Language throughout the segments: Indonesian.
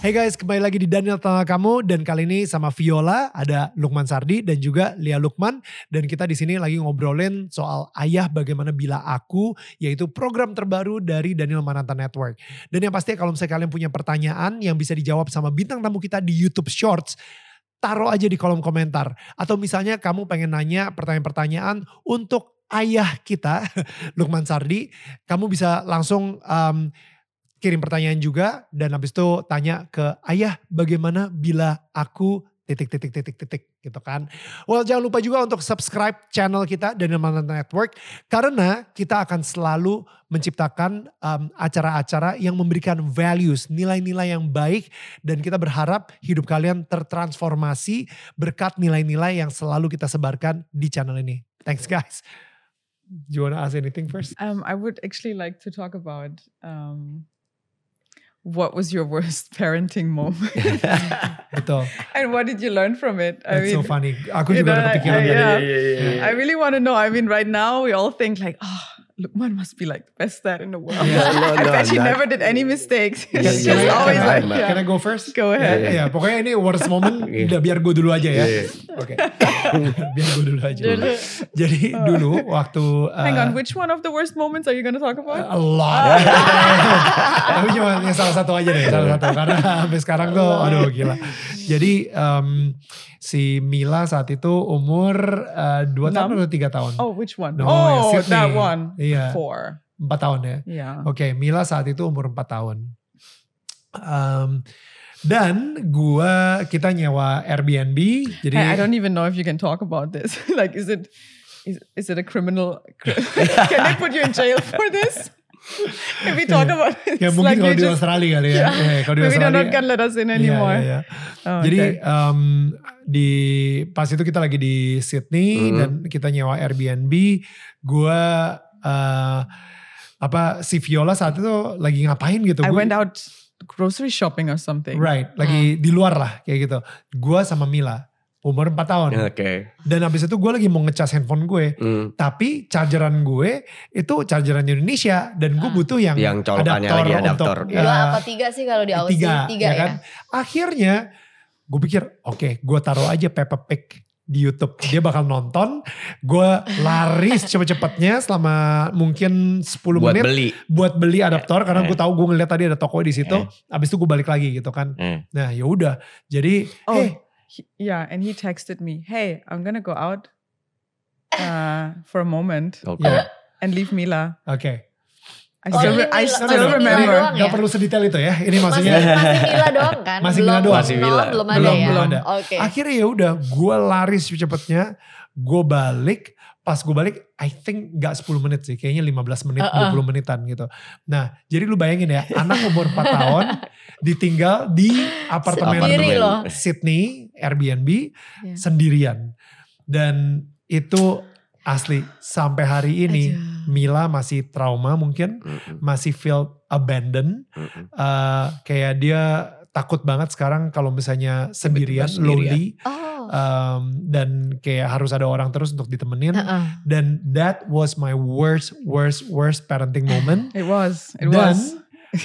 Hey guys, kembali lagi di Daniel Tengah Kamu dan kali ini sama Viola, ada Lukman Sardi dan juga Lia Lukman dan kita di sini lagi ngobrolin soal ayah bagaimana bila aku yaitu program terbaru dari Daniel Mananta Network. Dan yang pasti kalau misalnya kalian punya pertanyaan yang bisa dijawab sama bintang tamu kita di YouTube Shorts, taruh aja di kolom komentar. Atau misalnya kamu pengen nanya pertanyaan-pertanyaan untuk ayah kita, Lukman Sardi, kamu bisa langsung um, kirim pertanyaan juga dan habis itu tanya ke ayah bagaimana bila aku titik titik titik titik gitu kan. Well jangan lupa juga untuk subscribe channel kita Daniel Mananta Network karena kita akan selalu menciptakan um, acara-acara yang memberikan values, nilai-nilai yang baik dan kita berharap hidup kalian tertransformasi berkat nilai-nilai yang selalu kita sebarkan di channel ini. Thanks guys. Do you wanna ask anything first? Um, I would actually like to talk about um, what was your worst parenting moment and what did you learn from it? I That's so mean, funny. Aku you juga know, ada I- kepikiran I- dari yeah. Yeah. I really want to know. I mean, right now we all think like, oh, Lukman must be like the best dad in the world. Yeah. No, I no, bet she not- never did any mistakes. She's can just I, always can I- like, Can can I yeah. go first? Go ahead. Ya, pokoknya ini worst moment Iya. udah biar gue dulu aja ya. Iya. Oke. biar gue dulu aja. Jadi dulu waktu Hang uh, on, which one of the worst moments are you going to talk about? a lot. Tapi cuma yang salah satu aja deh, salah satu karena sampai sekarang tuh aduh gila. Jadi um, si Mila saat itu umur uh, 2 tahun atau 3 tahun? oh, which one? No, yang oh, Sydney. that one. Iya. Four. 4 tahun ya. Yeah. Oke, Mila saat itu umur 4 tahun. Um, dan gua kita nyewa Airbnb, jadi I, I don't even know if you can talk about this. like, is it is, is it a criminal? can they put you in jail for this? if we talk about it, ya mungkin like kalau di just- Australia kali ya. Yeah. Eh, kalau di maybe Australia. not gonna let us in Iya, anymore. iya, iya. Oh, Jadi okay. um, di pas itu kita lagi di Sydney Mhm. dan kita nyewa Airbnb, gua uh, apa si Viola saat itu lagi ngapain gitu? I Gua- went out grocery shopping or something. Right, lagi di luar lah kayak gitu. Gua sama Mila umur 4 tahun. Oke. Dan habis itu gue lagi mau ngecas handphone gue. Hmm. Tapi chargeran gue itu chargeran Indonesia. Dan gue Ah. butuh yang, Yang colokannya lagi adaptor. Untuk, Dua eh, apa tiga sih kalau di Aussie? tiga, Tiga, ya ya. kan? Akhirnya gue pikir oke gue taruh aja Peppa Pig di YouTube. Dia bakal nonton. Gue lari secepat-cepatnya selama mungkin 10 Buat menit. beli. Buat beli adaptor. Karena Eh. gue tahu gue ngeliat tadi ada toko di situ. Eh. Abis itu gue balik lagi gitu kan. Eh. Nah ya udah. Jadi Oh, hey he- yeah, and he texted me, "Hey, I'm gonna go out uh, for a moment Oke. ya and leave Mila." oke. I Oh, still, ini re- I Mila- still masih remember. doang Gak ya? perlu sedetail itu ya. Ini Masih, maksudnya masih Mila doang kan? Masih belum, Mila doang. Masih belum, Mila. belum ada Belum, ya? belum ada. Oke. akhirnya ya udah gue lari secepatnya gue balik pas gue balik I think gak 10 menit sih kayaknya 15 menit Uh-uh. 20 menitan gitu nah jadi lu bayangin ya anak umur 4 tahun ditinggal di apartemen Sendiri Apartemen. loh. Sydney Airbnb Iya. sendirian dan itu asli sampai hari ini Aduh. Mila masih trauma mungkin Mm-mm. masih feel abandoned Mm-mm. Eh, kayak dia takut banget sekarang kalau misalnya sendirian, sendirian. lonely Oh. um, dan kayak harus ada orang terus untuk ditemenin Heeh. dan that was my worst worst worst parenting moment It was. It dan was.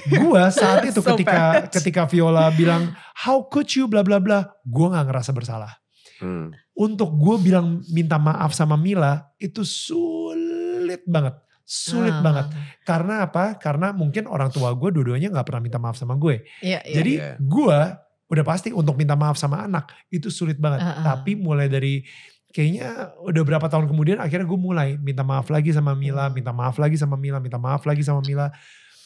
gua saat itu So ketika bad. ketika Viola bilang how could you bla bla bla gua nggak ngerasa bersalah Hmm. untuk gue bilang minta maaf sama Mila itu sulit banget sulit Ah. banget karena apa karena mungkin orang tua gue dua-duanya nggak pernah minta maaf sama gue Iya, iya. jadi iya. gue udah pasti untuk minta maaf sama anak itu sulit banget. Uh-uh. Tapi mulai dari kayaknya udah berapa tahun kemudian akhirnya gue mulai minta maaf lagi sama Mila, minta maaf lagi sama Mila, minta maaf lagi sama Mila.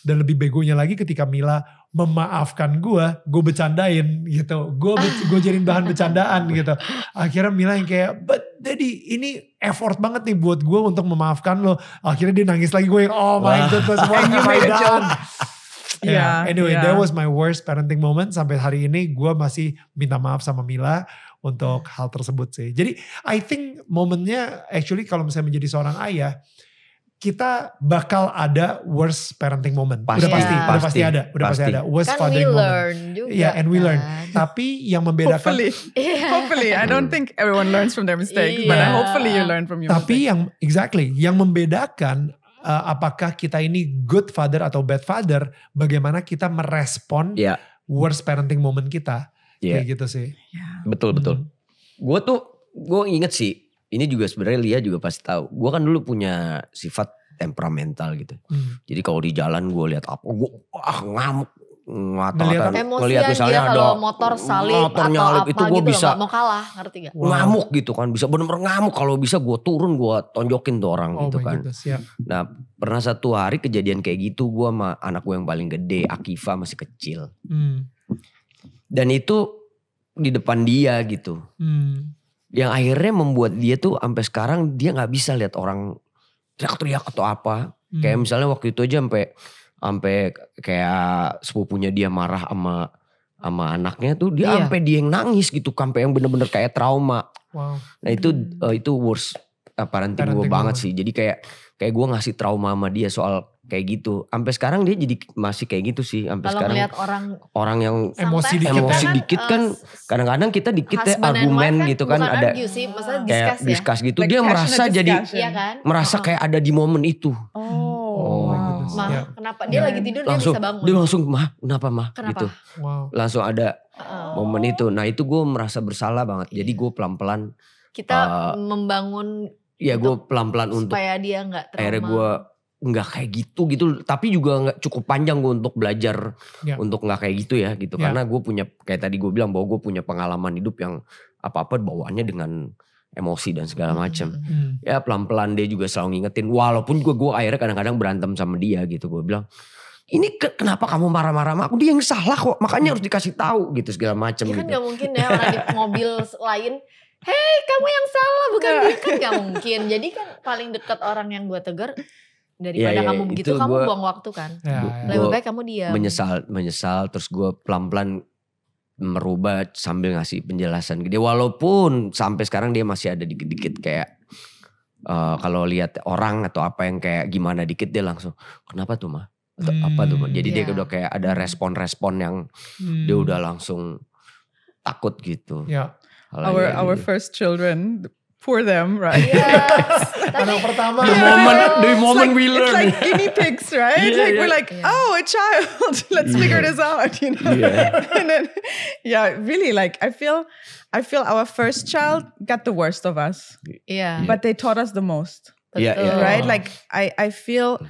Dan lebih begonya lagi ketika Mila memaafkan gue, gue bercandain gitu. Gue gue jadiin bahan bercandaan gitu. Akhirnya Mila yang kayak, but daddy ini effort banget nih buat gue untuk memaafkan lo. Akhirnya dia nangis lagi gue yang, oh my Wah. goodness, what I done? Yeah, Anyway, yeah. that was my worst parenting moment. Sampai hari ini gue masih minta maaf sama Mila untuk hal tersebut sih. Jadi I think momennya actually kalau misalnya menjadi seorang ayah, kita bakal ada worst parenting moment. Pasti, udah pasti, Iya. udah pasti pasti, ada, udah pasti, pasti. ada worst Kan we fathering moment. learn juga. Iya, and we learn. kan. Tapi yang membedakan Hopefully, Iya. hopefully. I don't think everyone learns from their mistakes, but I Iya. hopefully you learn from your Tapi mistakes. yang exactly yang membedakan uh, apakah kita ini good father atau bad father, bagaimana kita merespon Iya. worst parenting moment kita, Iya. kayak gitu sih. Yeah. Betul betul. Hmm. Gue tuh gue inget sih. Ini juga sebenarnya Lia juga pasti tahu. Gue kan dulu punya sifat temperamental gitu. Hmm. Jadi kalau di jalan gue lihat apa, gue ah ngamuk. Ngata-ngata, ngeliat Emosian misalnya dia ada motor salip motor atau nyalip, apa itu gue gitu bisa loh, mau kalah, ngerti gak? Wow. ngamuk gitu kan. Bisa bener-bener ngamuk. Kalau bisa gue turun, gue tonjokin tuh orang Oh gitu kan. goodness, ya. Nah pernah satu hari kejadian kayak gitu gue sama anak gue yang paling gede, Akifa masih kecil. Hmm. Dan itu di depan dia gitu. Hmm. Yang akhirnya membuat dia tuh sampai sekarang dia nggak bisa lihat orang teriak-teriak atau apa. Hmm. Kayak misalnya waktu itu aja sampai sampai kayak sepupunya dia marah sama sama anaknya tuh dia Iya. sampai dia yang nangis gitu sampai yang bener-bener kayak trauma. Wow. Nah itu Hmm. eh, itu worst eh, parenting, gue Parenting banget moment. sih. Jadi kayak kayak gue ngasih trauma sama dia soal kayak gitu. Sampai sekarang dia jadi masih kayak gitu sih. Sampai Kalau sekarang ngeliat orang orang yang Emosi dikit Emosi dikit kan eh, kadang-kadang kita dikit ya argumen wife gitu kan ada argue sih, maksudnya kayak discuss ya. discuss gitu. Like dia merasa jadi. Iya kan? merasa Oh, kayak ada di momen itu. Oh, Oh wow. goodness. Mah, Ya. kenapa dia Ya. lagi tidur Langsung dia bisa bangun? dia langsung mah kenapa mah Kenapa? gitu. Wow. Langsung ada Heeh. momen itu. Nah itu gue merasa bersalah banget. Jadi gue pelan-pelan Kita Uh, membangun ya gue pelan-pelan untuk supaya dia nggak trauma. akhirnya gue nggak kayak gitu gitu tapi juga nggak cukup panjang gue untuk belajar Ya. untuk nggak kayak gitu ya gitu Ya. karena gue punya kayak tadi gue bilang bahwa gue punya pengalaman hidup yang apa apa bawaannya dengan emosi dan segala macam Mm-mm. Hmm. ya pelan pelan dia juga selalu ngingetin walaupun gue gue akhirnya kadang-kadang berantem sama dia gitu gue bilang ini ke- kenapa kamu marah-marah sama aku dia yang salah kok makanya harus dikasih tahu gitu segala macam Ya kan gitu gak mungkin ya orang di mobil lain Hei kamu yang salah bukan Iya. dia kan gak mungkin Jadi kan paling dekat orang yang gue tegar Daripada Iya, iya, kamu begitu itu kamu gua- buang waktu kan Ya, ya. Lebih baik kamu diam menyesal menyesal terus gue pelan pelan merubah sambil ngasih penjelasan ke dia walaupun sampai sekarang dia masih ada dikit-dikit kayak eh, kalau lihat orang atau apa yang kayak gimana dikit dia langsung kenapa tuh mah atau apa tuh mah Hmm. jadi dia Iya. udah kayak ada respon-respon yang Hmm. dia udah langsung takut gitu Ya. Hal Our kayak our first children, poor them, right? Iya Tapi Anak pertama. the Yeah. moment the moment like, we learn It's like guinea pigs, right? Yeah, like yeah. we're like, Yeah. oh, a child. Let's figure this out, you know. Yeah. and then, yeah, really, like I feel, I feel our first child got the worst of us, Yeah. but they taught us the most, Yeah, yeah. right? Like I, I feel.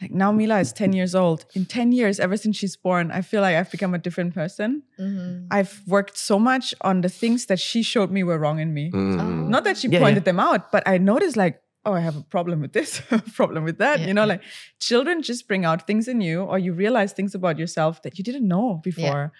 Like now Mila is 10 years old. In 10 years, ever since she's born, I feel like I've become a different person. Mhm. I've worked so much on the things that she showed me were wrong in me. Hmm. Not that she Yeah, pointed them out, but I noticed like, oh, I have a problem with this, a problem with that. Yeah, you know, yeah. like children just bring out things in you, or you realize things about yourself that you didn't know before.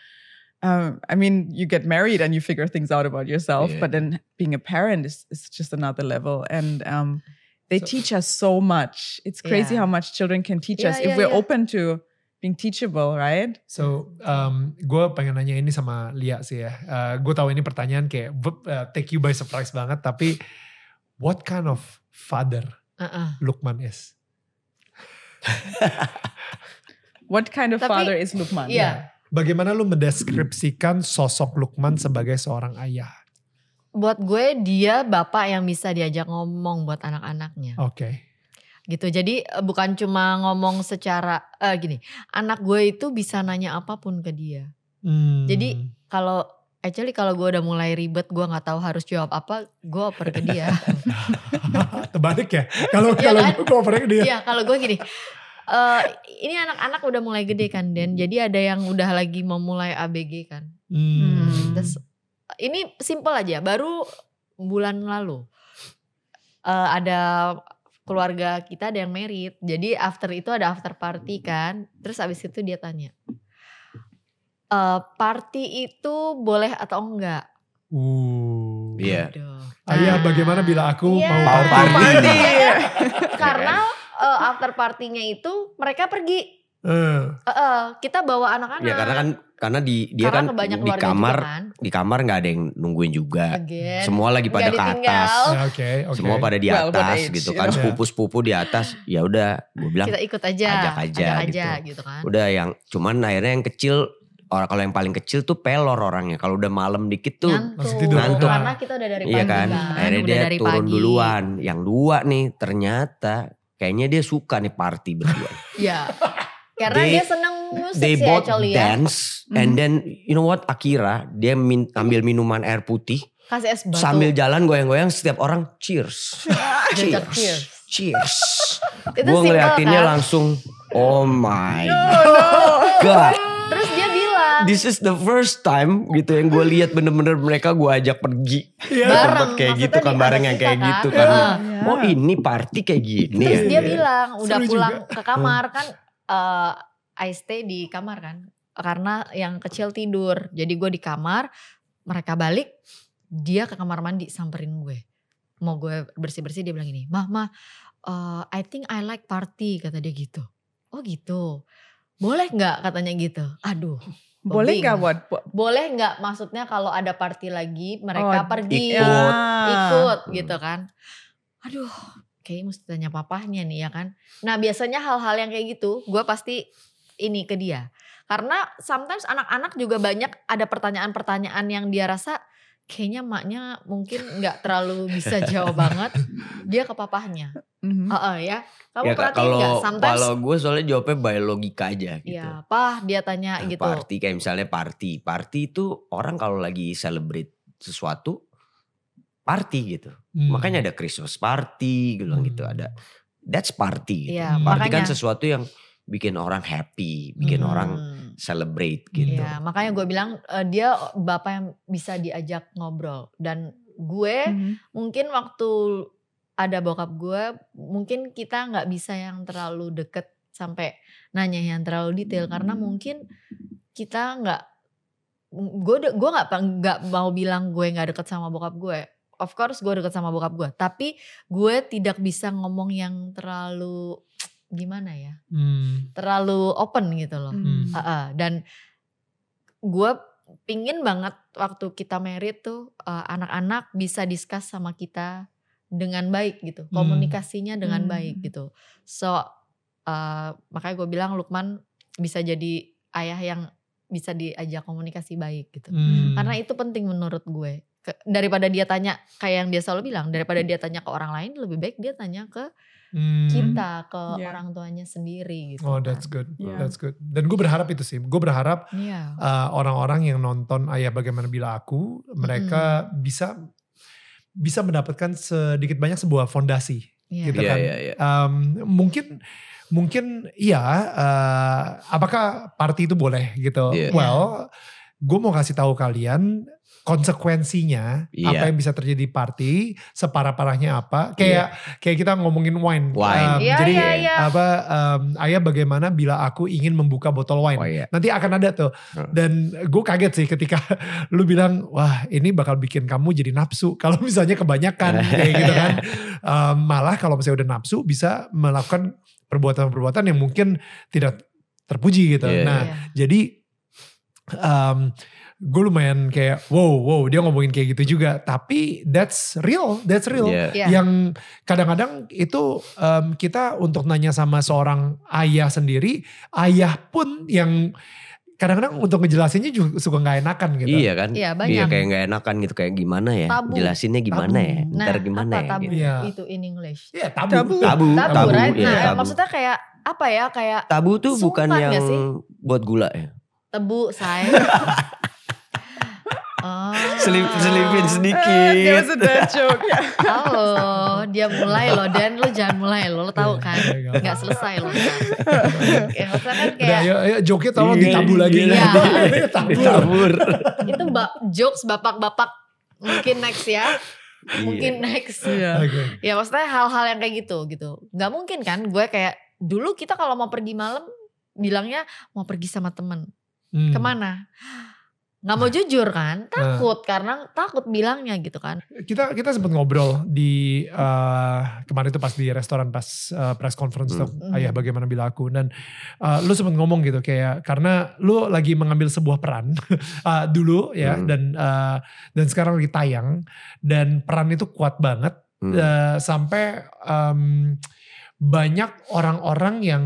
Um, I mean, you get married and you figure things out about yourself, Yeah. but then being a parent is, is just another level. And um, they So- teach us so much. It's crazy Yeah. how much children can teach Yeah, us yeah, if we're yeah. open to being teachable, right? So, um, gue pengen nanya ini sama Lia sih ya. gue tahu ini pertanyaan kayak uh, take you by surprise banget, tapi what kind of father Uh-uh. Lukman is? What kind of Tapi- father is Lukman? Iya Bagaimana lu mendeskripsikan sosok Lukman sebagai seorang ayah? Buat gue dia bapak yang bisa diajak ngomong buat anak-anaknya Oke. gitu. Jadi eh, bukan cuma ngomong secara eh, gini, anak gue itu bisa nanya apa pun ke dia. Hmm. Jadi kalau actually kalau gue udah mulai ribet, gue nggak tahu harus jawab apa, gue oper ke dia. terbalik ya. Kalau Iya kalau kan? gue opernya ke dia. Iya kalau gue gini, eh ini anak-anak udah mulai gede kan Den, jadi ada yang udah lagi mau mulai ABG kan. Hmm. Terus ini simple aja, baru bulan lalu eh, ada keluarga kita ada yang merit. Jadi after itu ada after party kan. Terus abis itu dia tanya, "Eh, party itu boleh atau enggak? Uh. Iya. Aduh. Ayah Nah, bagaimana bila aku iya. mau party? party. Karena eh, after partinya itu mereka pergi. Eh, Eh, eh, kita bawa anak-anak. Ya karena kan karena di dia Karena kan di kamar kan. di kamar nggak ada yang nungguin juga. Again. Semua lagi pada ke ditinggal. atas. ya, oke, oke. Semua pada di Well, atas age, gitu kan know? sepupu-sepupu di atas. Ya udah gue bilang Kita ikut aja. Ajak aja ajak gitu. aja gitu kan. udah yang cuman akhirnya yang kecil orang kalau yang paling kecil tuh pelor orangnya. Kalau udah malam dikit tuh Ngantuk. tidur. Ngantuk. Karena kita udah dari pagi iya kan. Akhirnya udah dia dari turun pagi. duluan. Yang dua nih ternyata kayaknya dia suka nih party berdua. Iya. Karena They- dia seneng musik They sih both actually ya. dance and then you know what Akira dia min, ambil minuman air putih Kasih es batu. sambil jalan goyang-goyang setiap orang cheers. Cheers. cheers. Gue ngeliatinnya kan? langsung oh my god. Terus dia bilang. This is the first time gitu yang gue lihat bener-bener mereka gue ajak pergi ke tempat Bareng, kayak maksudnya gitu kan bareng yang kayak kan. gitu kan. Heeh. Oh ini party kayak gini Terus ya. dia bilang udah Seru pulang juga. ke kamar kan eh I stay di kamar kan karena yang kecil tidur jadi gue di kamar mereka balik dia ke kamar mandi samperin gue mau gue bersih bersih dia bilang gini mah mah eh, I think I like party kata dia gitu oh gitu boleh nggak katanya gitu aduh Boleh nggak buat? buat- boleh nggak maksudnya kalau ada party lagi mereka Oh, pergi ikut. ikut Hmm. gitu kan. Aduh, kayaknya mesti tanya papahnya nih ya kan. Nah biasanya hal-hal yang kayak gitu gue pasti ini ke dia. Karena sometimes anak-anak juga banyak ada pertanyaan-pertanyaan yang dia rasa kayaknya maknya mungkin nggak terlalu bisa jawab banget. Dia ke papahnya. Mhm. Heeh ya. Kamu Ya perhatiin kalau Sometimes kalau gue soalnya jawabnya by logika aja gitu. ya pah dia tanya Nah, gitu. Party kayak misalnya party. Party itu orang kalau lagi celebrate sesuatu party gitu. Hmm. Makanya ada Christmas party gitu Hmm. gitu ada that's party. Gitu. Iya, party kan makanya- sesuatu yang bikin orang happy, bikin Hmm. orang Hmm. celebrate gitu. Iya, makanya gue bilang eh, dia bapak yang bisa diajak ngobrol dan gue Mhm. mungkin waktu ada bokap gue mungkin kita nggak bisa yang terlalu deket sampai nanya yang terlalu detail karena mungkin kita nggak gue gue nggak nggak mau bilang gue nggak deket sama bokap gue of course gue deket sama bokap gue tapi gue tidak bisa ngomong yang terlalu gimana ya Hmm. terlalu open gitu loh Mhm. Heeh, dan gue pingin banget waktu kita married tuh eh, anak-anak bisa discuss sama kita dengan baik gitu Hmm. komunikasinya dengan Hmm. baik gitu so eh, makanya gue bilang Lukman bisa jadi ayah yang bisa diajak komunikasi baik gitu Hmm. karena itu penting menurut gue Ke- daripada dia tanya kayak yang dia selalu bilang daripada dia tanya ke orang lain lebih baik dia tanya ke Hmm. kita ke Yeah. orang tuanya sendiri gitu Oh kan. that's good, Yeah. that's good. Dan gue berharap itu sih, gue berharap Iya. uh, orang-orang yang nonton Ayah Bagaimana Bila Aku, mereka bisa bisa mendapatkan sedikit banyak sebuah fondasi, Iya. gitu Iya, kan. iya, iya. Um, mungkin mungkin iya, uh, apakah party itu boleh gitu? Iya. Well, gue mau kasih tahu kalian konsekuensinya Iya. apa yang bisa terjadi di party separah-parahnya apa kayak kayak kita ngomongin wine, Wine. Um, Iya, jadi iya, iya. apa um, ayah bagaimana bila aku ingin membuka botol wine Oh iya. nanti akan ada tuh Hmm. dan gue kaget sih ketika lu bilang wah ini bakal bikin kamu jadi nafsu kalau misalnya kebanyakan kayak gitu kan Um, malah kalau misalnya udah nafsu bisa melakukan perbuatan-perbuatan yang mungkin tidak terpuji gitu Iya, nah Iya. jadi um, gue lumayan kayak wow wow dia ngomongin kayak gitu juga tapi that's real that's real Iya. Iya. yang kadang-kadang itu um, kita untuk nanya sama seorang ayah sendiri, ayah pun yang kadang-kadang untuk ngejelasinnya juga suka nggak enakan gitu. Iya kan? Iya, banyak. Iya kayak nggak enakan gitu kayak gimana ya? Tabu. Jelasinnya gimana Tabu. ya? Nah, Ntar gimana apa ya? tabu gitu. Iya. itu in English? Iya, tabu. Tabu. Tabu, Tabu, tabu, right? iya, nah, tabu. maksudnya kayak apa ya? Kayak Tabu tuh bukan yang buat gula ya? tebu, say. oh. Selip, selipin There sedikit. was a dad joke. Yeah. Halo, dia mulai loh dan lu jangan mulai loh, lo tahu kan? Iya, iya, Nggak selesai loh. ntar. ya, maksudnya kan kayak ayo, ayo joki tolong Iya, ditabu lagi. iya. Tabu. Ditabur. itu bap, jokes bapak-bapak mungkin next ya. Iya. Mungkin next. Yeah. Oke. Ya maksudnya hal-hal yang kayak gitu gitu. Nggak mungkin kan gue kayak dulu kita kalau mau pergi malam bilangnya mau pergi sama temen. Hmm. Ke mana? Nggak mau jujur kan takut karena takut bilangnya gitu kan kita kita sempat ngobrol di eh, kemarin itu pas di restoran pas eh, press conference tuh Hmm. ayah bagaimana bila aku dan eh, lu sempat ngomong gitu kayak karena lu lagi mengambil sebuah peran eh, dulu ya Hmm. dan eh, dan sekarang lagi tayang dan peran itu kuat banget Hmm. eh, sampai em, banyak orang-orang yang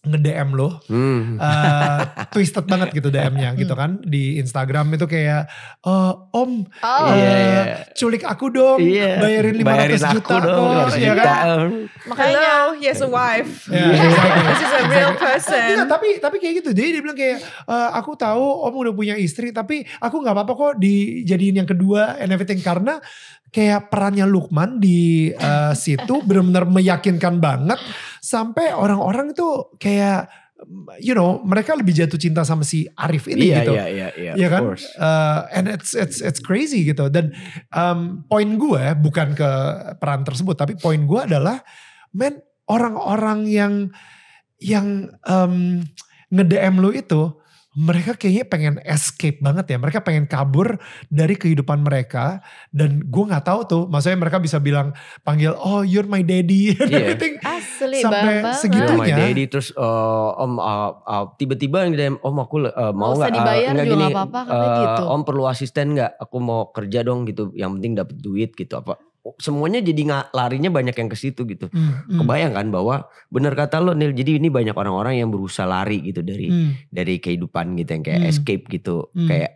nge-DM lo Hmm. eh, twisted banget gitu DM-nya gitu kan di Instagram itu kayak eh, Om oh eh, Iya, iya. culik aku dong Iya. bayarin 500 Bayarin aku juta dong, kok 500 ya juta. kan makanya Hello, he has a wife. Ya, exactly. This is a real person. Iya, tapi tapi kayak gitu. Jadi dia bilang kayak "Eh, aku tahu Om udah punya istri tapi aku nggak apa-apa kok dijadiin yang kedua and everything karena kayak perannya Lukman di eh, situ benar-benar meyakinkan banget sampai orang-orang itu kayak you know mereka lebih jatuh cinta sama si Arif ini Iya, gitu. iya, iya, iya, Iya of kan? course. Uh, and it's it's it's crazy gitu. Dan um, poin gue bukan ke peran tersebut, tapi poin gue adalah, men orang-orang yang yang um, nge-DM lu itu, mereka kayaknya pengen escape banget ya. Mereka pengen kabur dari kehidupan mereka. Dan gue nggak tahu tuh, maksudnya mereka bisa bilang panggil, oh you're my daddy, and Iya. everything. asli Sampai banget segitu You're my daddy terus eh, om uh, uh, tiba-tiba yang DM om aku uh, mau nggak uh, dibayar nggak juga gini, apa-apa, katanya uh, gitu. om perlu asisten nggak aku mau kerja dong gitu yang penting dapat duit gitu apa semuanya jadi nggak larinya banyak yang ke situ gitu Hmm, hmm, kebayang kan bahwa benar kata lo Nil jadi ini banyak orang-orang yang berusaha lari gitu dari hmm. dari kehidupan gitu yang kayak Hmm. escape gitu Hmm. kayak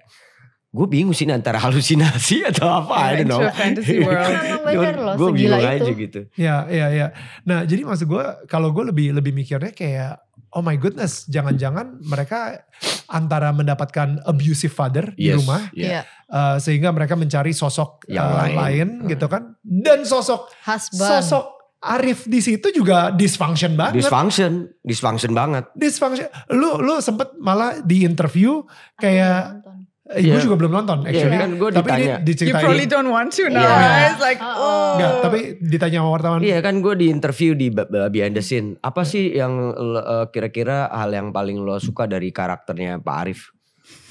gue bingung sih antara halusinasi atau apa I don't into know fantasy world. Emang bener loh, gue bingung itu. aja gitu Ya, ya, ya. Nah, jadi maksud gue, kalau gue lebih lebih mikirnya kayak, oh my goodness, jangan-jangan mereka antara mendapatkan abusive father di Yes, rumah, yeah. Iya. uh, sehingga mereka mencari sosok Yang uh, lain. lain, Hmm. gitu kan, dan sosok husband sosok Arif di situ juga dysfunction banget. dysfunction dysfunction banget dysfunction. Lu lu sempet malah di interview kayak, Eh, gue Iya. juga belum nonton Iya, actually. kan gue tapi ini ditanya. You diceritain. probably don't want to now. Yeah. It's like, oh. Enggak, tapi ditanya sama wartawan. Iya kan gue di interview di behind the scene. Apa sih yang eh, kira-kira hal yang paling lo suka dari karakternya Pak Arif?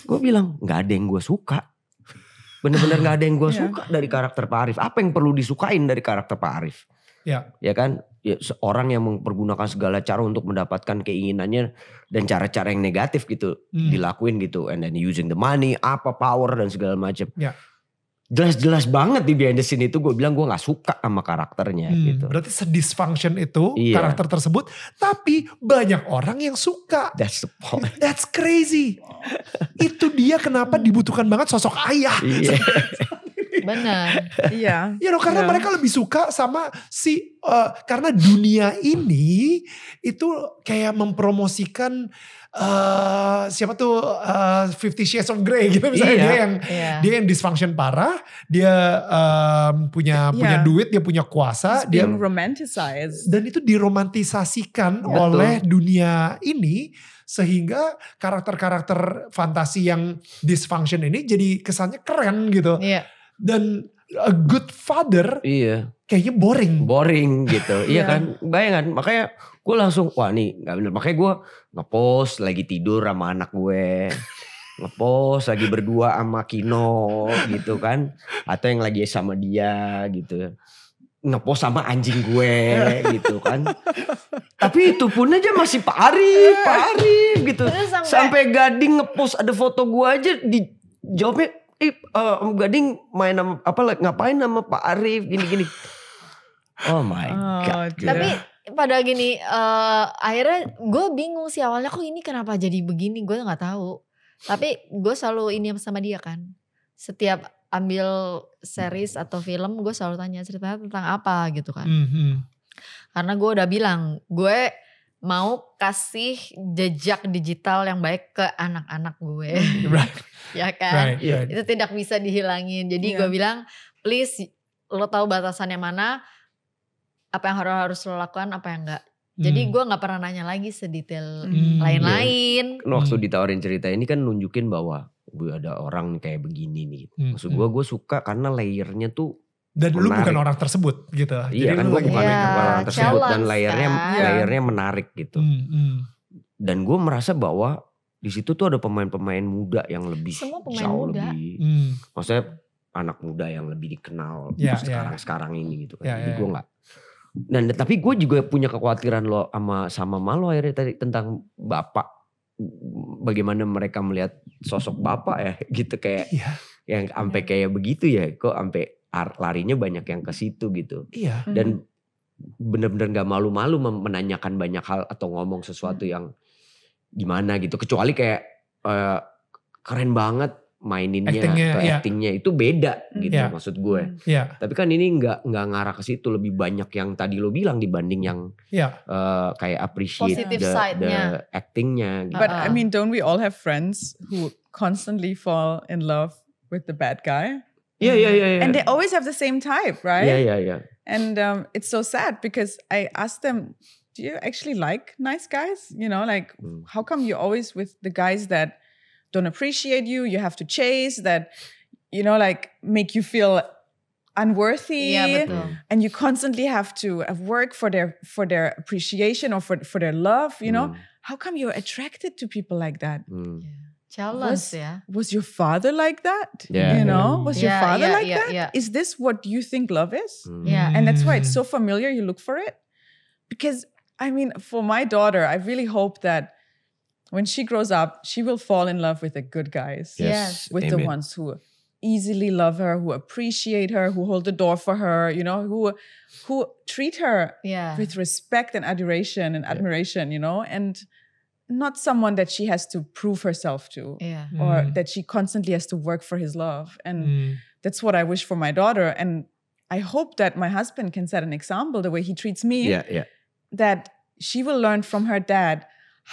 Gue bilang nggak ada yang gue suka. Bener-bener nggak ada yang gue Iya. suka dari karakter Pak Arif. Apa yang perlu disukain dari karakter Pak Arif? Ya. Ya kan, ya, seorang yang mempergunakan segala cara untuk mendapatkan keinginannya dan cara-cara yang negatif gitu Hmm. dilakuin gitu, and then using the money, apa power dan segala macam. Ya. Jelas-jelas banget di behind the scene itu gue bilang gue nggak suka sama karakternya Hmm, gitu. Berarti sedysfunction itu Iya. karakter tersebut, tapi banyak orang yang suka. That's the point. That's crazy. itu dia kenapa dibutuhkan banget sosok ayah. Iya. benar Yeah. You know, karena Yeah. mereka lebih suka sama si eh, karena dunia ini itu kayak mempromosikan eh siapa tuh eh, Fifty Shades of Grey gitu misalnya Iya. dia yang Iya. dia yang dysfunction parah, dia em, punya punya Iya. duit, dia punya kuasa, It's dia being romanticized. dan itu diromantisasikan Betul. oleh dunia ini sehingga karakter-karakter fantasi yang dysfunction ini jadi kesannya keren gitu iya dan a good father Iya, kayaknya boring boring gitu. Iya Iya. kan, bayangan. Makanya gue langsung, wah nih nggak bener. Makanya gue ngepost lagi tidur sama anak gue. ngepost lagi berdua sama Kino gitu kan. Atau yang lagi sama dia gitu. Ngepost sama anjing gue gitu kan. Tapi itu pun aja masih Pak Arif, Pak Arif gitu. sampai, Sampai Gading ngepost ada foto gue aja dijawabnya eh eh, Om Gading main sama apa ngapain sama Pak Arif gini-gini. Oh my Oh, god. dear. tapi pada gini eh akhirnya gue bingung sih awalnya kok ini kenapa jadi begini gue nggak tahu tapi gue selalu ini sama dia kan setiap ambil series atau film gue selalu tanya ceritanya tentang apa gitu kan Mhm. karena gue udah bilang gue mau kasih jejak digital yang baik ke anak-anak gue right ya kan right, Iya. right. itu tidak bisa dihilangin jadi Iya. gue bilang please lo tahu batasannya mana apa yang harus harus lo lakukan apa yang enggak jadi Hmm. gue nggak pernah nanya lagi sedetail Hmm. lain-lain Kan waktu Hmm. ditawarin cerita ini kan nunjukin bahwa gue ada orang kayak begini nih. Hmm, Maksud gue gue suka karena layernya tuh dan lu menarik. bukan orang tersebut gitu iya kan lu gue bukan Iya, pamer. orang tersebut dan layernya kan. Iya. layernya menarik gitu. Hmm, hmm. Dan gue merasa bahwa di situ tuh ada pemain-pemain muda yang lebih Semua pemain jauh muda. lebih Hmm. maksudnya anak muda yang lebih dikenal Ya, sekarang sekarang ini gitu kan Ya, jadi ya, gue ya. nggak dan tapi gue juga punya kekhawatiran lo sama sama malo akhirnya tadi tentang bapak bagaimana mereka melihat sosok bapak ya gitu kayak Iya. yang sampai kayak begitu ya kok sampai larinya banyak yang ke situ gitu Iya. Hmm. dan bener-bener nggak malu-malu menanyakan banyak hal atau ngomong sesuatu yang gimana gitu kecuali kayak eh, keren banget maininnya Actingnya, atau iya. actingnya itu beda gitu Iya. maksud gue Hmm. Iya. tapi kan ini nggak nggak ngarah ke situ lebih banyak yang tadi lo bilang dibanding yang Iya. eh, kayak appreciate Positive the, the actingnya gitu. But Uh-uh. I mean, don't we all have friends who constantly fall in love with the bad guy? Iya yeah, yeah, iya. And they always have the same type, right? Yeah, yeah, yeah. And um, it's so sad because I asked them, do you actually like nice guys? You know, like, Hmm. how come you're always with the guys that don't appreciate you, you have to chase, that, you know, like make you feel unworthy? Iya betul. Hmm. And you constantly have to uh, work for their for their appreciation or for, for their love, you know? Hmm. How come you're attracted to people like that? Hmm. Challenge Was- ya. Was your father like that? Yeah. You know, was your father yeah, like yeah, that? yeah. Is this what you think love is? Hmm. Yeah. and that's why it's Mm. so familiar you look for it because i mean for my daughter i really hope that when she grows up she will fall in love with the good guys Yes. with the ones who easily love her who appreciate her who hold the door for her you know who who treat her Iya. with respect and adoration and admiration you know and not someone that she has to prove herself to Iya. or Hmm. that she constantly has to work for his love and Hmm. that's what I wish for my daughter. And I hope that my husband can set an example the way he treats me, Iya iya. that she will learn from her dad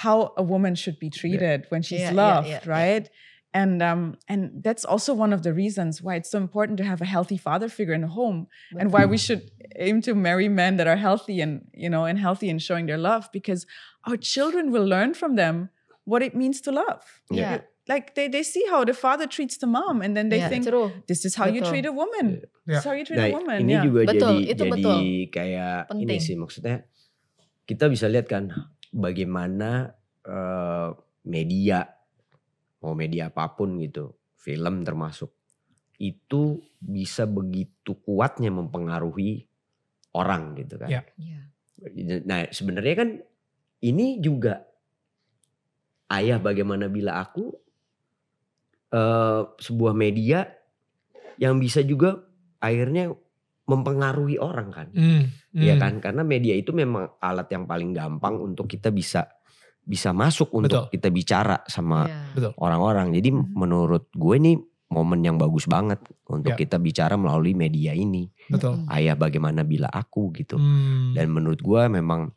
how a woman should be treated when she's Yeah, yeah, loved, yeah, yeah. right? And um, and that's also one of the reasons why it's so important to have a healthy father figure in the home, and why we should aim to marry men that are healthy and you know and healthy in showing their love, because our children will learn from them what it means to love. Iya. Like they, they see how the father treats the mom, and then they Iya, think true. this is how you treat a woman. Yeah. This is how you treat Nah a woman. ini yeah. juga Betul, jadi itu jadi betul. kayak ini Penting. sih maksudnya kita bisa lihat kan bagaimana eh, media mau media apa pun gitu film termasuk itu bisa begitu kuatnya mempengaruhi orang gitu kan. Ya. Iya. Nah sebenarnya kan ini juga ayah bagaimana bila aku eh, sebuah media yang bisa juga akhirnya mempengaruhi orang kan. Hmm. Iya Hmm. kan? Karena media itu memang alat yang paling gampang untuk kita bisa bisa masuk untuk Betul. kita bicara sama Iya. orang-orang. Jadi Mhm. menurut gue ini momen yang bagus banget untuk Ya. kita bicara melalui media ini. Betul. Ayah bagaimana bila aku gitu. Hmm. Dan menurut gue memang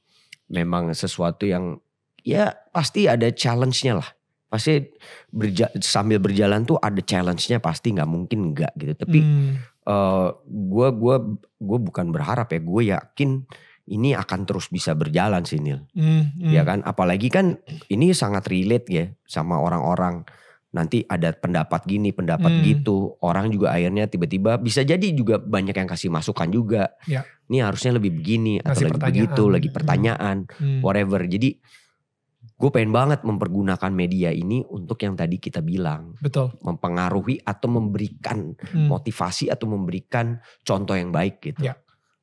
memang sesuatu yang ya pasti ada challenge-nya lah. Pasti berja- sambil berjalan tuh ada challenge-nya pasti nggak mungkin enggak gitu. Tapi Hmm. eh gue gua gue bukan berharap ya, gue yakin ini akan terus bisa berjalan sih Nil. Hmm. Hmm. Ya kan, apalagi kan ini sangat relate ya sama orang-orang. Nanti ada pendapat gini, pendapat Hmm. gitu. Orang juga akhirnya tiba-tiba bisa jadi juga banyak yang kasih masukan juga. Ya. Ini harusnya lebih begini atau Ngasih lagi pertanyaan. begitu, lagi Hmm. pertanyaan, Hmm. whatever. Jadi gue pengen banget mempergunakan media ini untuk yang tadi kita bilang, Betul. mempengaruhi atau memberikan Hmm. motivasi atau memberikan contoh yang baik gitu Ya,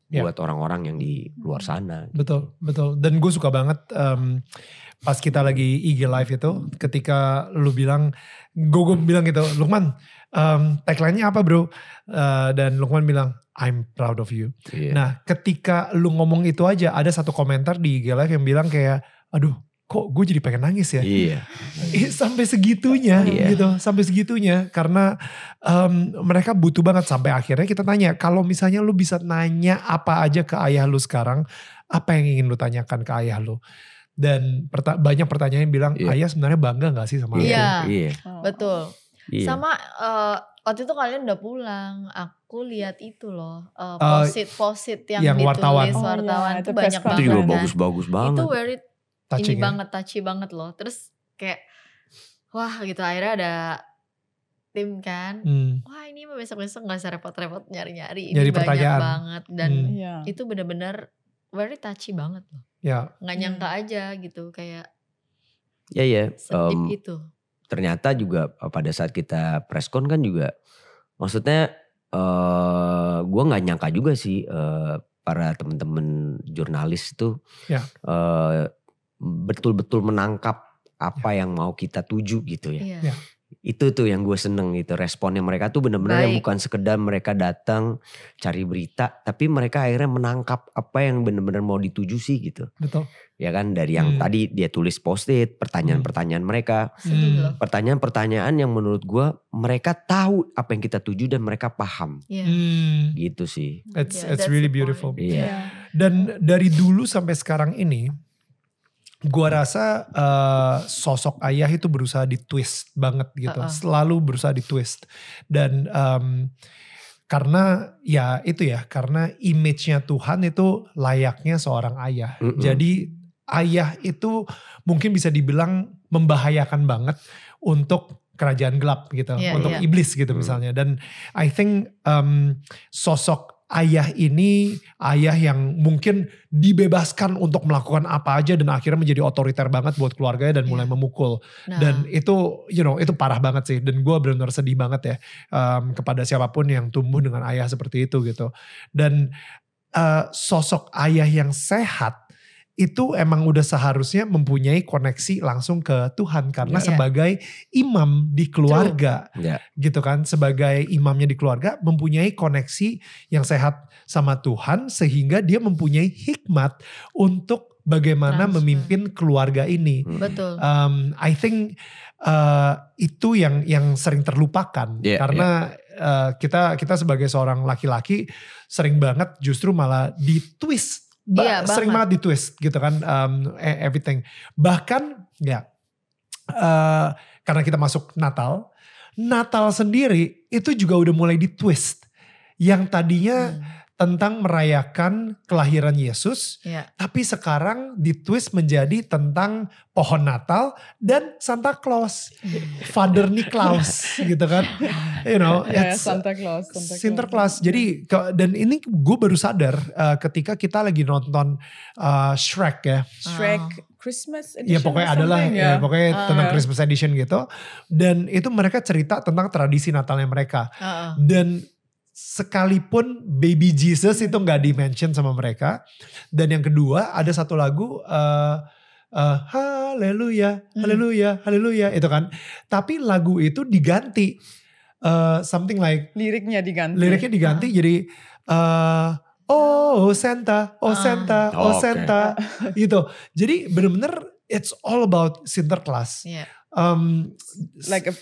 ya. buat orang-orang yang di luar sana. Betul, betul. Dan gue suka banget em, pas kita lagi IG live itu, ketika lu bilang, gue gue bilang gitu, Lukman, em, tagline-nya apa bro? Eh, dan Lukman bilang, I'm proud of you. Iya. Nah, ketika lu ngomong itu aja, ada satu komentar di IG live yang bilang kayak, aduh, kok gue jadi pengen nangis ya? Iya, Eh, sampai segitunya Iya. gitu sampai segitunya karena em, mereka butuh banget sampai akhirnya kita tanya kalau misalnya lu bisa nanya apa aja ke ayah lu sekarang apa yang ingin lu tanyakan ke ayah lu dan perta- banyak pertanyaan yang bilang Iya. ayah sebenarnya bangga gak sih sama aku? Iya. iya, Oh. Betul. iya. Sama eh, waktu itu kalian udah pulang, aku lihat itu loh, eh, Eh, posit-posit yang, yang wartawan. ditulis Oh, wartawan iya, tuh itu banyak press itu banget. juga kan. bagus-bagus banget. Itu very Touching ini ya? banget, touchy banget loh. Terus kayak wah gitu akhirnya ada tim kan. Hmm, Wah ini mah besok-besok gak usah repot-repot nyari-nyari. Ini Nyari banyak pertanyaan. banget dan Hmm. Iya. itu bener-bener very touchy banget loh. ya Nggak Iya. nyangka aja gitu kayak Ya ya. Sedip em, itu. ternyata juga eh, pada saat kita preskon kan juga maksudnya eh gue nggak nyangka juga sih eh, para temen-temen jurnalis itu Ya. eh, betul-betul menangkap apa yang mau kita tuju gitu ya. Iya. Ya. Itu tuh yang gue seneng gitu responnya mereka tuh bener-bener yang bukan sekedar mereka datang cari berita tapi mereka akhirnya menangkap apa yang bener-bener mau dituju sih gitu Betul. ya kan dari yang Hmm. tadi dia tulis post-it pertanyaan-pertanyaan mereka Sedih Hmm. pertanyaan-pertanyaan yang menurut gua mereka tahu apa yang kita tuju dan mereka paham Iya. Hmm, gitu sih. it's Yeah, it's really beautiful. Iya. Dan dari dulu sampai sekarang ini, gua rasa eh, sosok ayah itu berusaha ditwist banget gitu, Uh-uh. selalu berusaha ditwist. Dan em, karena ya itu ya, karena image-nya Tuhan itu layaknya seorang ayah. Mm-mm. Jadi ayah itu mungkin bisa dibilang membahayakan banget untuk kerajaan gelap gitu, Iya, untuk iya. iblis gitu Hmm. misalnya. Dan I think em, sosok ayah ini ayah yang mungkin dibebaskan untuk melakukan apa aja dan akhirnya menjadi otoriter banget buat keluarganya dan mulai Iya. memukul. Nah, dan itu you know itu parah banget sih. Dan gue benar-benar sedih banget ya em, kepada siapa pun yang tumbuh dengan ayah seperti itu gitu. Dan eh, sosok ayah yang sehat itu emang udah seharusnya mempunyai koneksi langsung ke Tuhan karena Iya. sebagai imam di keluarga Ya. gitu kan sebagai imamnya di keluarga mempunyai koneksi yang sehat sama Tuhan sehingga dia mempunyai hikmat untuk bagaimana Transfer. memimpin keluarga ini. Hmm. betul. Um, I think uh, itu yang yang sering terlupakan Iya, karena uh, kita kita sebagai seorang laki-laki sering banget justru malah ditwist, Iya, sering banget. banget ditwist gitu kan um, e- everything. Bahkan ya uh, karena kita masuk Natal, Natal sendiri itu juga udah mulai ditwist. Yang tadinya Hmm, tentang merayakan kelahiran Yesus, Iya. tapi sekarang ditwist menjadi tentang pohon Natal dan Santa Claus, Father Niklaus gitu kan, you know, Ya, it's Santa Claus. Santa Claus. Jadi dan ini gue baru sadar uh, ketika kita lagi nonton uh, Shrek ya, Shrek Christmas edition ya pokoknya adalah something, ya pokoknya Ah. tentang Christmas edition gitu, dan itu mereka cerita tentang tradisi Natalnya mereka Heeh. dan sekalipun baby Jesus itu nggak di-mention sama mereka dan yang kedua ada satu lagu eh eh, haleluya Hmm. haleluya haleluya itu kan tapi lagu itu diganti eh, something like Liriknya diganti. liriknya diganti jadi eh oh Santa oh Ah. Santa oh Oke. Santa gitu jadi bener-bener it's all about Sinterklas Iya. um, Like a,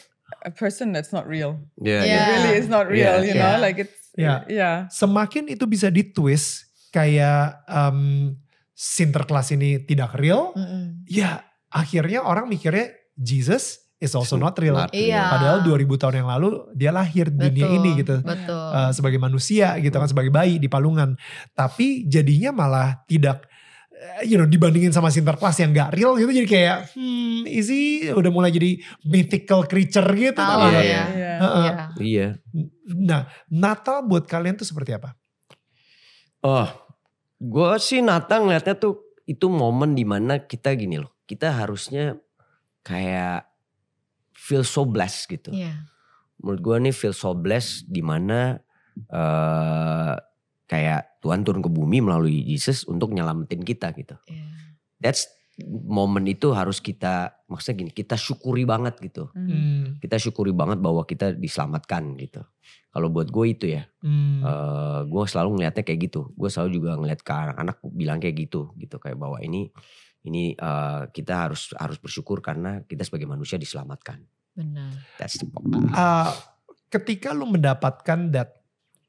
a person that's not real. Iya. ya. It really is not real, Yeah, you know? yeah. Like it's, Yeah. yeah. semakin itu bisa ditwist kayak um, Sinterklas ini tidak real, Mm-mm. ya akhirnya orang mikirnya Jesus is also not real. Not Iya. Padahal 2000 tahun yang lalu dia lahir di dunia ini gitu. Betul. Uh, sebagai manusia gitu kan sebagai bayi di palungan. Tapi jadinya malah tidak you know dibandingin sama Sinterklas yang gak real gitu jadi kayak hmm easy udah mulai jadi mythical creature gitu. Tau Iya, ya. Yeah. Heeh. Iya. Iya. Nah Natal buat kalian tuh seperti apa? Oh, gue sih Natal ngeliatnya tuh itu momen di mana kita gini loh. Kita harusnya kayak feel so blessed gitu. Iya. Menurut gue nih feel so blessed di mana eh kayak Tuhan turun ke bumi melalui Yesus untuk nyelamatin kita gitu. Iya. That's momen itu harus kita maksudnya gini kita syukuri banget gitu. Mm. Hmm. Kita syukuri banget bahwa kita diselamatkan gitu. Kalau buat gue itu ya. Hmm. eh gue selalu ngelihatnya kayak gitu. Gue selalu juga ngeliat ke anak-anak bilang kayak gitu, gitu kayak bahwa ini ini eh, kita harus harus bersyukur karena kita sebagai manusia diselamatkan. Benar. That's the uh, ketika lu mendapatkan that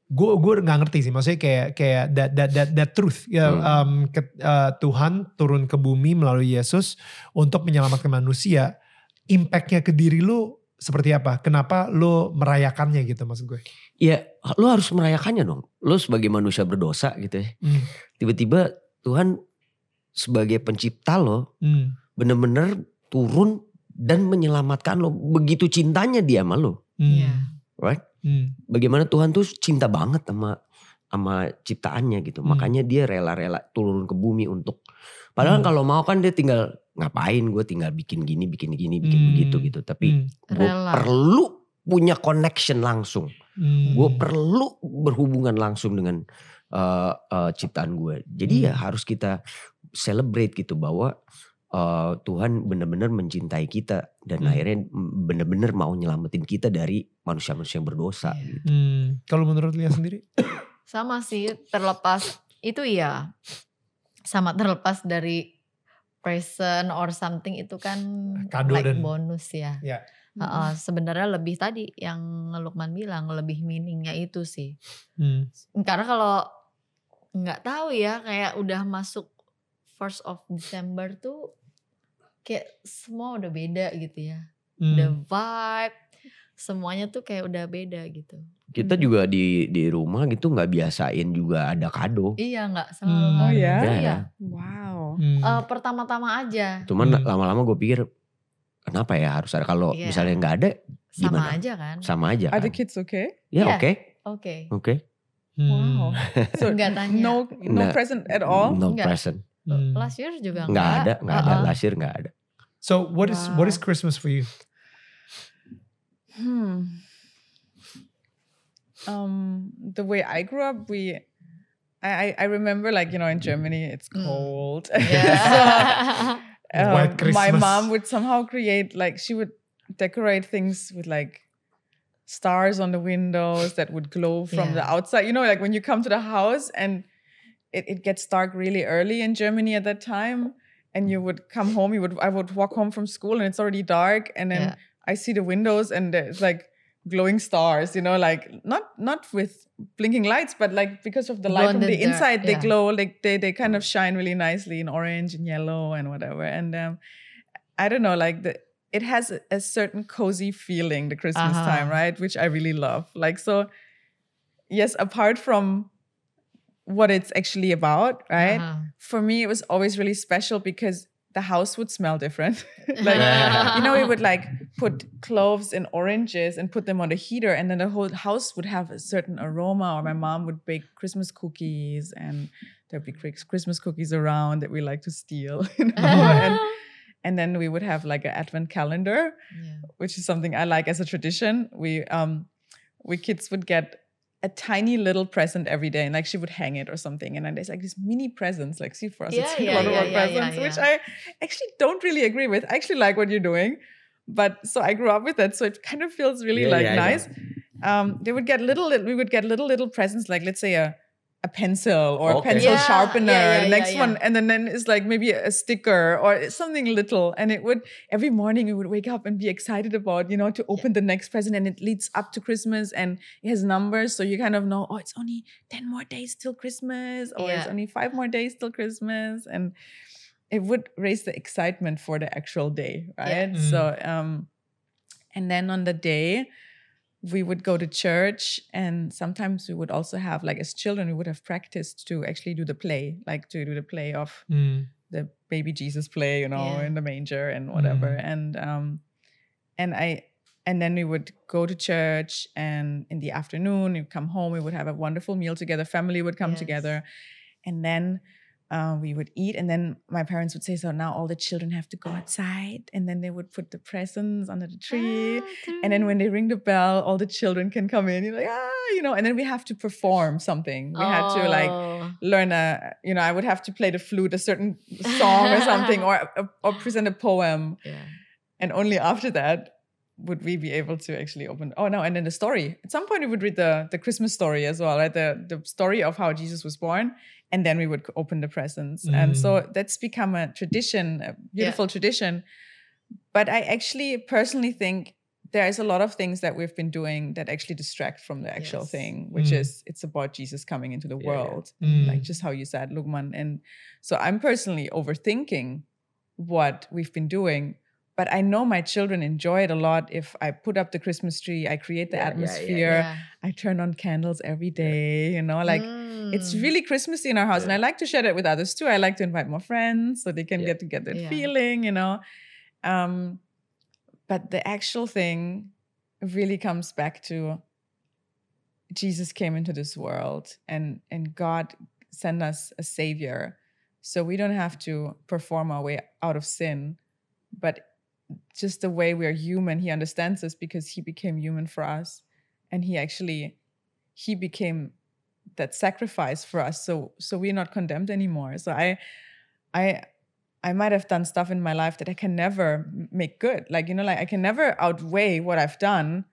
gue gue nggak ngerti sih maksudnya kayak kayak that that that, that truth ya Hmm. um, ke- uh, Tuhan turun ke bumi melalui Yesus untuk menyelamatkan manusia impactnya ke diri lu seperti apa kenapa lu merayakannya gitu maksud gue Ya, lo harus merayakannya dong. Lo sebagai manusia berdosa gitu ya. Hmm. Tiba-tiba Tuhan sebagai pencipta lo Hmm. bener-bener turun dan menyelamatkan lo. Begitu cintanya dia sama lo. Hmm. Iya. Right? Hmm. Bagaimana Tuhan tuh cinta banget sama sama ciptaannya gitu. Hmm. Makanya dia rela-rela turun ke bumi untuk padahal Hmm. kalau mau kan dia tinggal ngapain gue tinggal bikin gini, bikin gini, bikin Hmm. begitu gitu. Tapi Hmm. gue perlu punya connection langsung. Hmm. Gue perlu berhubungan langsung dengan eh, eh, ciptaan gue. Jadi ya Hmm. harus kita celebrate gitu bahwa eh, Tuhan benar-benar mencintai kita dan Hmm. akhirnya benar-benar mau nyelamatin kita dari manusia-manusia yang berdosa. Iya. gitu. Hmm. Kalau menurut Lia sendiri? Sama sih terlepas itu iya. Sama terlepas dari present or something itu kan Kado like dan- bonus ya. Ya. Heeh, sebenarnya lebih tadi yang Lukman bilang lebih meaningnya itu sih. Hmm. Karena kalau nggak tahu ya kayak udah masuk first of December tuh kayak semua udah beda gitu ya. Hmm. The vibe semuanya tuh kayak udah beda gitu. Kita Hmm. juga di di rumah gitu nggak biasain juga ada kado. Iya nggak Hmm. selalu. Oh ada. ya? Iya. Wow. Hmm. Eh, pertama-tama aja Cuman Hmm. lama-lama gue pikir kenapa ya harus ada kalau Iya. misalnya nggak ada sama Gimana? aja kan. sama aja Are the kan. kids okay? Ya Iya. oke Oke. oke. Hmm. Wow. So Nggak tanya. no no Nah, present at all. No Enggak. present. Hmm. Last year juga Nggak ada, nggak ada. Uh-uh. Last year nggak ada. So what is what is Wow. Christmas for you? Hmm. Um, the way I grew up, we, I, I I remember like you know in Germany it's Mm. cold. Yeah. So, White um, my mom would somehow create like she would decorate things with like stars on the windows that would glow from the Yeah. outside. You know, like when you come to the house and it, it gets dark really early in Germany at that time. And you would come home, you would I would walk home from school and it's already dark. And then Yeah. I see the windows and there's like glowing stars, you know, like not not with blinking lights, but like because of the light Glow from the the dark, inside, they yeah. glow, like they they kind of shine really nicely in orange and yellow and whatever. And um, I don't know, like the it has a, a certain cozy feeling the Christmas Uh-huh. time, right? Which I really love. Like so, yes, apart from what it's actually about, right? Uh-huh. For me, it was always really special because the house would smell different. like you know, we would like put cloves and oranges and put them on the heater, and then the whole house would have a certain aroma. Or my mom would bake Christmas cookies, and there'd be Christmas cookies around that we like to steal. You know, and and then we would have like an advent calendar, Yeah. which is something I like as a tradition. We um we kids would get a tiny little present every day, and like she would hang it or something. And then there's like these mini presents. Like see for us, Yeah, like yeah, a lot yeah, of yeah, presents, yeah, which. I actually don't really agree with. I actually like what you're doing, but so I grew up with that, so it kind of feels really Yeah, like yeah, I know. nice. Um, they would get little, we would get little little presents, like let's say a a pencil or a pencil Yeah, sharpener. yeah, yeah, the next yeah, one, and then then it's like maybe a sticker or something little. And it would every morning we would wake up and be excited about you know to open the next present, and it leads up to Christmas and it has numbers, so you kind of know oh it's only ten more days till Christmas, or it's only five more days till Christmas, and it would raise the excitement for the actual day, right? Mm. So um, and then on the day we would go to church and sometimes we would also have like as children we would have practiced to actually do the play like to do the play of Hmm. the baby jesus play you know Yeah. in the manger and whatever Mm. and um and i and then we would go to church and in the afternoon we come home we would have a wonderful meal together family would come Yes. together and then uh, we would eat and then my parents would say so now all the children have to go outside and then they would put the presents under the tree Ah, and then when they ring the bell, all the children can come in. You're like, ah, you know, and then we have to perform something. We had to like Oh. learn a, you know, I would have to play the flute, a certain song or something, or or present a poem, Yeah. and only after that would we be able to actually open. Oh no, and then the story. At some point, we would read the the Christmas story as well, right? The the story of how Jesus was born, and then we would open the presents, and so that's become a tradition, a beautiful tradition. But I actually personally think there is a lot of things that we've been doing that actually distract from the actual Yes. thing, which Mm. is it's about Jesus coming into the Yeah, yeah. world, Mm. like just how you said, Lukman. And so I'm personally overthinking what we've been doing. But I know my children enjoy it a lot if I put up the Christmas tree, I create the Yeah, yeah, yeah, atmosphere, Yeah. I turn on candles every day, you know, like it's Mm. really Christmassy in our house. And I like to share that with others too. I like to invite more friends so they can get to get that feeling, you know. Um, but the actual thing really comes back to Jesus came into this world and and God sent us a savior. So we don't have to perform our way out of sin, but just the way we're human, he understands us because he became human for us and he actually he became that sacrifice for us so so we're not condemned anymore. So I I I might have done stuff in my life that I can never make good. Like, you know, like I can never outweigh what I've done,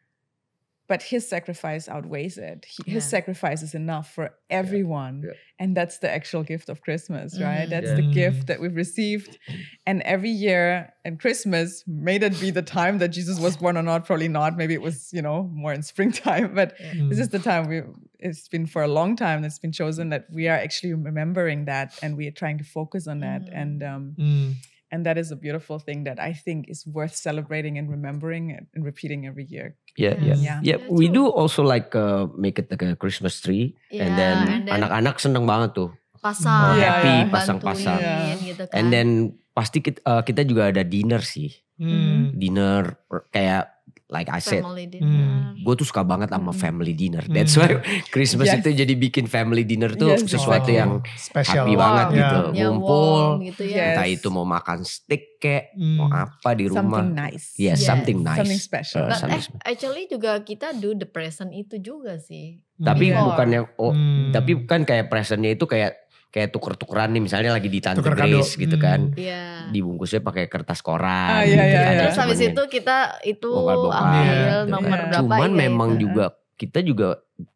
but his sacrifice outweighs it. He, His sacrifice is enough for everyone. Yeah. And that's the actual gift of Christmas, right? Mhm. That's Yeah. the Mm. gift that we've received. And every year and Christmas, may that be the time that Jesus was born or not, probably not. Maybe it was, you know, more in springtime, but Mm. this is the time we it's been for a long time that's been chosen that we are actually remembering that and we are trying to focus on that Mhm. and um Mm. And that is a beautiful thing that i think is worth celebrating and remembering and repeating every year Yeah, Yes. yeah, Yeah. yeah. Yeah, we do also like uh, make it like a Christmas tree, and Yeah, then and then- anak-anak seneng banget tuh. pasang, Iya, happy, pasang-pasang. bantuin gitu kan. And then pasti kita, uh, kita juga ada dinner sih, Mm. dinner kayak like I said, dinner. gue tuh suka banget sama Mm. family dinner. Hmm. That's why Christmas Yes. itu jadi bikin family dinner tuh Yes, sesuatu Oh, yang spesial happy banget Warm. gitu, yang ngumpul. gitu ya. Yes. Entah itu mau makan steak kek, Hmm. mau apa di rumah. something nice Yes, Yes. something nice. something special Uh, But something eh, special. actually juga kita do the present itu juga sih. Tapi Before. bukan yang oh, Hmm. tapi kan kayak presentnya itu kayak kayak tuker-tukeran nih misalnya lagi di Tante Tuker kado. Grace gitu Hmm. kan. Iya. dibungkusnya pakai kertas koran Ah, gitu iya, iya, kan. iya. Terus habis itu kita itu Bongkar-bongkar ambil gitu. nomor Iya. berapa Cuman ya memang itu. juga kita juga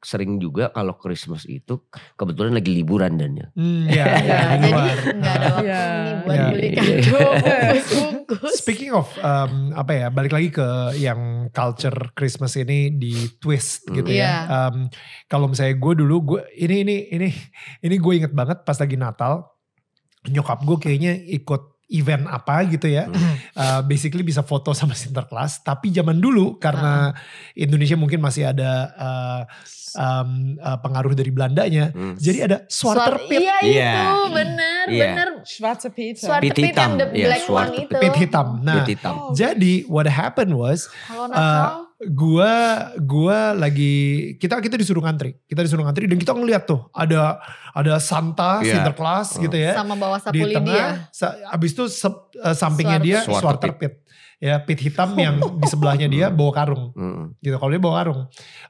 sering juga kalau Christmas itu kebetulan lagi liburan dan ya. Hmm, ya, Ya, ya, di jadi nggak ada waktu Iya. nih buat Iya. beli Iya. kado. Speaking of um, apa ya, balik lagi ke yang culture Christmas ini di twist Hmm. gitu ya. Iya. Um, kalau misalnya gue dulu, gue ini ini ini ini gue inget banget pas lagi Natal, nyokap gue kayaknya ikut event apa gitu ya. Hmm. Uh, basically bisa foto sama Sinterklas. Tapi zaman dulu karena Indonesia mungkin masih ada uh, um, uh, pengaruh dari Belandanya. Hmm. Jadi ada Swarter Suat- Pit. Iya Iya. itu bener Iya. bener. Schwarze Peter Suat- Pit yang hitam, the ya, black one itu. Pit hitam. Nah, Pit hitam. Oh. jadi what happened was Kalau Uh, gua gua lagi kita kita disuruh ngantri kita disuruh ngantri dan kita ngeliat tuh ada ada Santa Iya. Sinterklas Oh. gitu ya sama bawa di sapu lidi ya. tengah sa- abis itu eh, sampingnya dia swarter pit ya pit hitam yang di sebelahnya dia bawa karung. Hmm. gitu kalau dia bawa karung.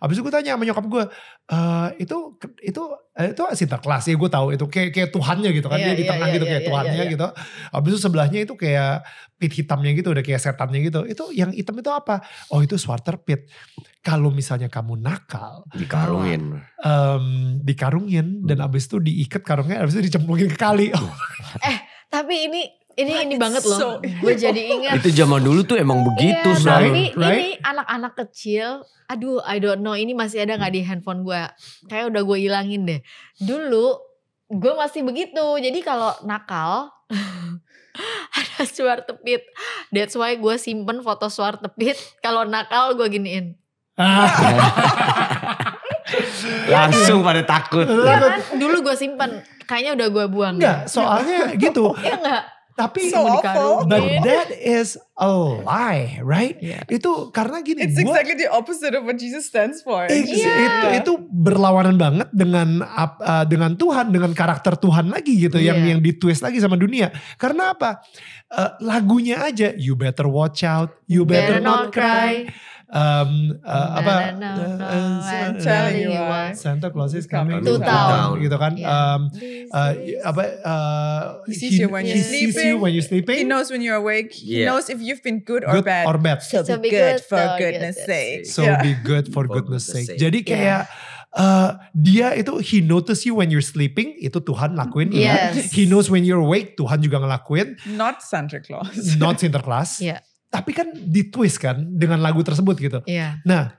Abis itu gue tanya sama nyokap gue "Eh, itu itu eh, itu Sinterklas ya? Gue tahu itu kayak kayak Tuhannya gitu kan Iya, dia di iya, tengah iya, gitu iya, kayak iya, Tuhannya iya, iya. gitu. Abis itu sebelahnya itu kayak pit hitamnya gitu udah kayak setannya gitu. Itu yang hitam itu apa? Oh itu swarter pit. Kalau misalnya kamu nakal Dikarungin. em, dikarungin dan Hmm. abis itu diikat karungnya abis itu dicemplungin ke kali. Oh, Tapi ini ini ini banget loh. so- Gue jadi ingat. Itu zaman dulu tuh emang begitu Iya, selalu. tapi Right? ini anak-anak kecil, aduh I don't know ini masih ada nggak di handphone gue? Kayak udah gue ilangin deh. Dulu gue masih begitu, jadi kalau nakal ada suar tepit. That's why gue simpen foto suar tepit. Kalau nakal gue giniin. Langsung pada takut. Ya kan? Dulu gue simpen. Kayaknya udah gue buang. enggak soalnya gitu Iya enggak? Tapi So awful. but that is a lie right Iya. itu karena gini It's gua- exactly the opposite of what Jesus stands for. Ex- Iya. itu itu berlawanan banget dengan uh, dengan Tuhan dengan karakter Tuhan lagi gitu yang Iya. yang ditwist lagi sama dunia karena apa Uh, lagunya aja you better watch out you better, not cry, Um, uh, apa No, no, no, uh, I'm telling you why. Santa Claus is coming To to town. gitu kan Iya. Um, uh, apa uh, He sees you when he sees sleeping. you when you're He sleeping knows when you're awake. He Yeah. knows if you've been good or good bad. or bad So, So be be good, good for goodness goodness sake. So Yeah. be good for goodness sake. sake. Jadi kayak uh, dia itu he notice you when you're sleeping, itu Tuhan lakuin. iya. Yes. He knows when you're awake, Tuhan juga ngelakuin. Not Santa Claus. Not Sinterklas. Iya. Tapi kan ditwist kan dengan lagu tersebut gitu. Iya. Nah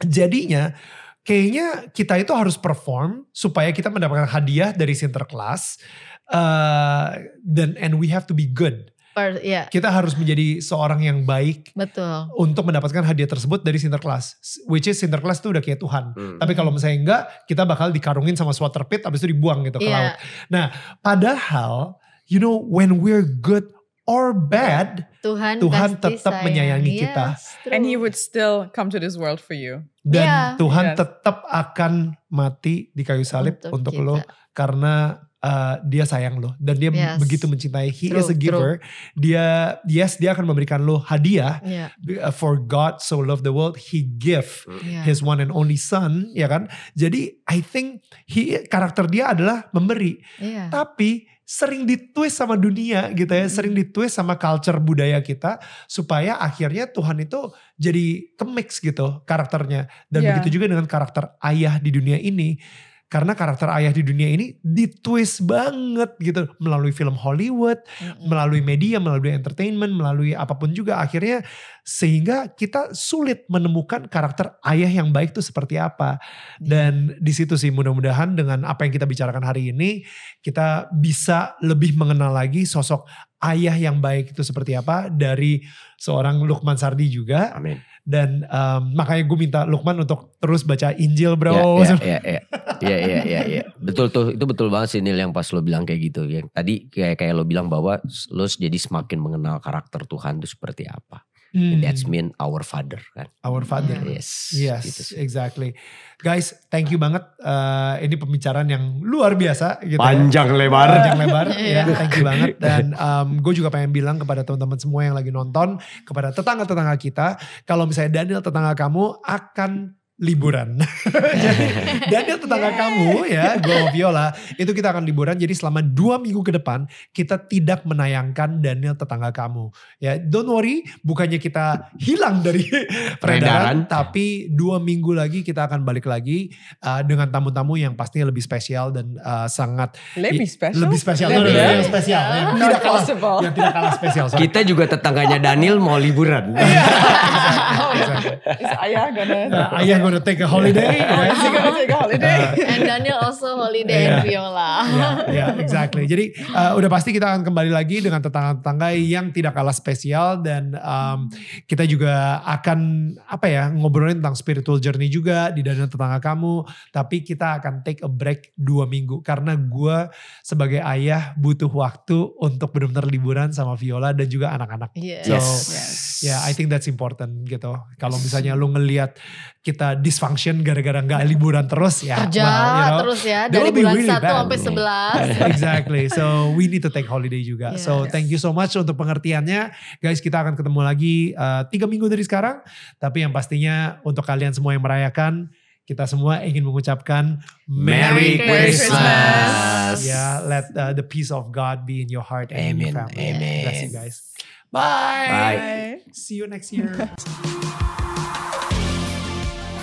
jadinya kayaknya kita itu harus perform supaya kita mendapatkan hadiah dari Sinterklas. Uh, dan and we have to be good. Per- Iya, Kita harus menjadi seorang yang baik betul. untuk mendapatkan hadiah tersebut dari Sinterklas. Which is Sinterklas itu udah kayak Tuhan. Hmm. Tapi kalau misalnya enggak, kita bakal dikarungin sama swatter pit, abis itu dibuang gitu ke Iya. laut. Nah, padahal, you know, when we're good or bad, Tuhan Tuhan tetap sayang. menyayangi Yes, kita. true. And he would still come to this world for you. dan Iya. Tuhan Yes. tetap akan mati di kayu salib untuk, kita. lo karena uh, dia sayang lo dan dia Yes. begitu mencintai. He True, is a giver. Dia yes dia akan memberikan lo hadiah. Iya, Uh, For God so loved the world, He give iya. His one and only Son, ya kan? Jadi I think he karakter dia adalah memberi. Iya. tapi sering ditwist sama dunia gitu ya, sering ditwist sama culture budaya kita supaya akhirnya Tuhan itu jadi kemix gitu karakternya. Dan Yeah. begitu juga dengan karakter ayah di dunia ini. Karena karakter ayah di dunia ini ditwist banget gitu melalui film Hollywood, Mm-mm. melalui media, melalui entertainment, melalui apa pun juga akhirnya sehingga kita sulit menemukan karakter ayah yang baik itu seperti apa. Dan di situ sih mudah-mudahan dengan apa yang kita bicarakan hari ini kita bisa lebih mengenal lagi sosok ayah yang baik itu seperti apa dari seorang Lukman Sardi juga Amin. Dan em, makanya gue minta Lukman untuk terus baca Injil bro. Ya, ya, ya, ya, ya, ya, ya, ya. Betul tuh, itu betul banget sih Nil yang pas lo bilang kayak gitu. Yang tadi kayak kayak lo bilang bahwa lo jadi semakin mengenal karakter Tuhan itu seperti apa. Hmm, That's mean our Father kan. our Father. Yes. Yes, gitu sih. exactly. Guys, thank you banget. Eh, ini pembicaraan yang luar biasa gitu. ya. Panjang lebar. Panjang lebar ya, Iya. thank you banget. Dan gue juga pengen bilang kepada teman-teman semua yang lagi nonton, kepada tetangga-tetangga kita, kalau misalnya Daniel tetangga kamu akan liburan. Jadi Daniel tetangga kamu ya, gue sama Viola, itu kita akan liburan. Jadi selama dua minggu ke depan kita tidak menayangkan Daniel tetangga kamu. Ya, don't worry, bukannya kita hilang dari peredaran, Peredaran. tapi dua minggu lagi kita akan balik lagi uh, dengan tamu-tamu yang pastinya lebih spesial dan uh, sangat Lebih special. lebih spesial. Lebih ya? yang spesial. Yang Not tidak kalah, possible. yang tidak kalah spesial. sorry. Kita juga tetangganya Daniel mau liburan. Is Ayah gonna? Uh, ayah gonna take a holiday. He gonna take a holiday? And Daniel also holiday Iya. and Viola. Ya, ya, exactly. Jadi uh, udah pasti kita akan kembali lagi dengan tetangga-tetangga yang tidak kalah spesial dan um, kita juga akan apa ya ngobrolin tentang spiritual journey juga di dana tetangga kamu. Tapi kita akan take a break dua minggu karena gue sebagai ayah butuh waktu untuk benar-benar liburan sama Viola dan juga anak-anak. Yes. So, Yes. Ya, I think that's important gitu. Kalau misalnya lu ngelihat kita dysfunction gara-gara nggak liburan terus ya. Kerja well, you know, terus ya dari bulan really 1 bad. sampai 11. exactly. So we need to take holiday juga. So Yes. thank you so much untuk pengertiannya, guys. Kita akan ketemu lagi uh, tiga minggu dari sekarang. Tapi yang pastinya untuk kalian semua yang merayakan, kita semua ingin mengucapkan Merry Christmas. Ya, let uh, the peace of God be in your heart and in your Amen. family. Amen. Bless you guys. Bye. Bye. See you next year.